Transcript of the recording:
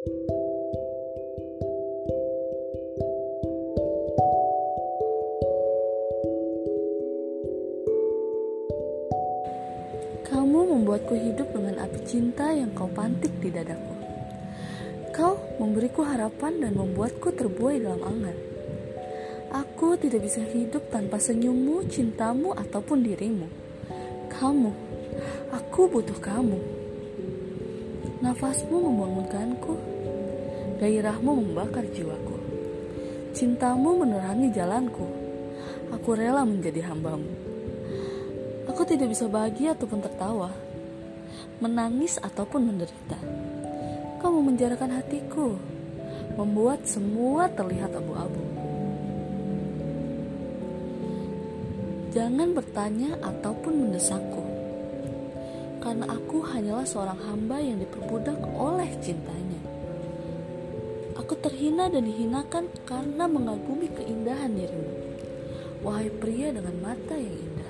Kamu membuatku hidup dengan api cinta yang kau pantik di dadaku. Kau memberiku harapan dan membuatku terbuai dalam angan. Aku tidak bisa hidup tanpa senyummu, cintamu, ataupun dirimu. Kamu, aku butuh kamu. Nafasmu membangunkanku, gairahmu membakar jiwaku. Cintamu menerangi jalanku. Aku rela menjadi hambamu. Aku tidak bisa bahagia ataupun tertawa, menangis ataupun menderita. Kau memenjarakan hatiku, membuat semua terlihat abu-abu. Jangan bertanya ataupun mendesakku, karena aku hanyalah seorang hamba yang diperbudak oleh cintanya. Aku terhina dan dihinakan karena mengagumi keindahan dirimu. Wahai pria dengan mata yang indah.